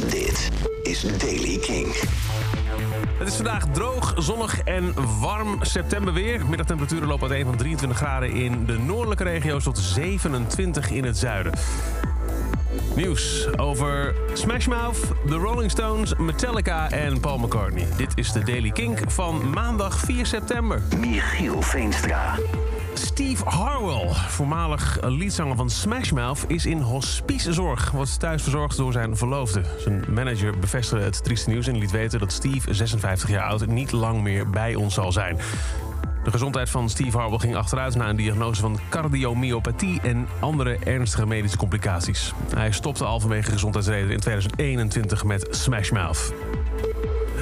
Dit is Daily King. Het is vandaag droog, zonnig en warm septemberweer. Middagtemperaturen lopen uiteen van 23 graden in de noordelijke regio's tot 27 in het zuiden. Nieuws over Smash Mouth, The Rolling Stones, Metallica en Paul McCartney. Dit is de Daily Kink van maandag 4 september. Michiel Veenstra. Steve Harwell, voormalig liedzanger van Smash Mouth, is in hospicezorg. Wordt thuis verzorgd door zijn verloofde. Zijn manager bevestigde het trieste nieuws en liet weten dat Steve, 56 jaar oud, niet lang meer bij ons zal zijn. De gezondheid van Steve Harwell ging achteruit na een diagnose van cardiomyopathie en andere ernstige medische complicaties. Hij stopte al vanwege gezondheidsredenen in 2021 met Smash Mouth.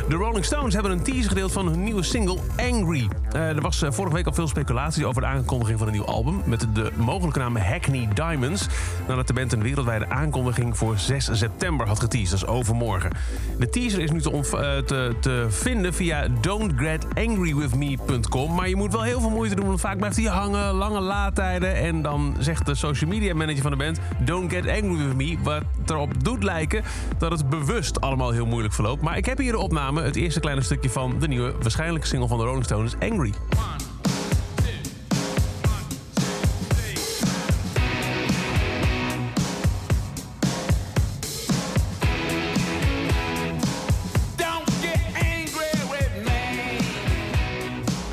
De Rolling Stones hebben een teaser gedeeld van hun nieuwe single Angry. Uh, er was uh, vorige week al veel speculatie over de aankondiging van een nieuw album... met de mogelijke naam Hackney Diamonds... nadat de band een wereldwijde aankondiging voor 6 september had geteased. Dat is overmorgen. De teaser is nu te, uh, te, te vinden via don'tgetangrywithme.com... maar je moet wel heel veel moeite doen, want vaak blijft hij hangen... lange laadtijden en dan zegt de social media manager van de band... Don't get angry with me, wat erop doet lijken dat het bewust allemaal heel moeilijk verloopt. Maar ik heb hier de opname het eerste kleine stukje van de nieuwe waarschijnlijke single van de Rolling Stones, Angry.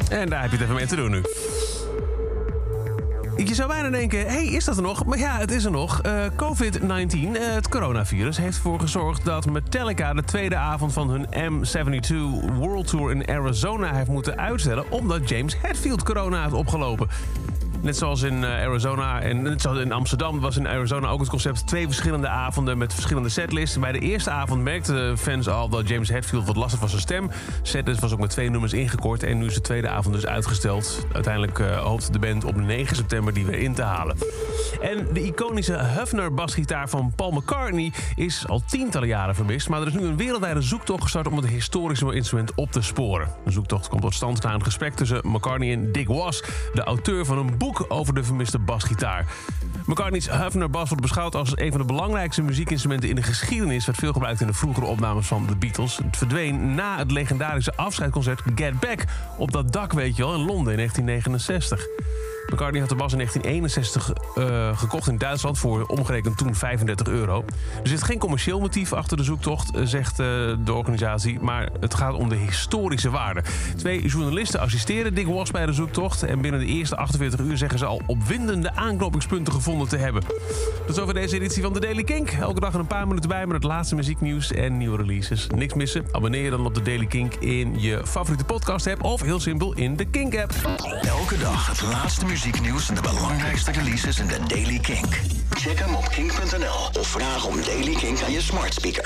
En daar heb je het even mee te doen nu. Je zou bijna denken, hey, is dat er nog? Maar ja, het is er nog. Uh, COVID-19, uh, het coronavirus, heeft ervoor gezorgd dat Metallica de tweede avond van hun M72 World Tour in Arizona heeft moeten uitstellen, omdat James Hetfield corona heeft opgelopen. Net zoals in Arizona en net zoals in Amsterdam was in Arizona ook het concept twee verschillende avonden met verschillende setlists. Bij de eerste avond merkten fans al dat James Hetfield wat lastig was zijn stem. Setlist was ook met twee nummers ingekort en nu is de tweede avond dus uitgesteld. Uiteindelijk uh, hoopt de band op 9 september die weer in te halen. En de iconische Hufner basgitaar van Paul McCartney is al tientallen jaren vermist, maar er is nu een wereldwijde zoektocht gestart om het historische instrument op te sporen. De zoektocht komt tot stand na een gesprek tussen McCartney en Dick Was, de auteur van een boek over de vermiste basgitaar. McCartney's Hufner bas wordt beschouwd als een van de belangrijkste muziekinstrumenten in de geschiedenis. Werd veel gebruikt in de vroegere opnames van de Beatles. Het verdween na het legendarische afscheidsconcert Get Back op dat dak, weet je wel, in Londen in 1969. McCartney had de bas in 1961 uh, gekocht in Duitsland voor omgerekend toen 35 euro. Er zit geen commercieel motief achter de zoektocht, zegt uh, de organisatie, maar het gaat om de historische waarde. Twee journalisten assisteren Dick Was bij de zoektocht en binnen de eerste 48 uur zeggen ze al opwindende aanknopingspunten gevonden te hebben. Tot over deze editie van de Daily Kink. Elke dag een paar minuten bij met het laatste muzieknieuws en nieuwe releases. Niks missen? Abonneer je dan op de Daily Kink in je favoriete podcast app of heel simpel in de Kink app. Elke dag het laatste muzieknieuws en de belangrijkste releases in de Daily Kink. Check hem op kink.nl of vraag om Daily Kink aan je smart speaker.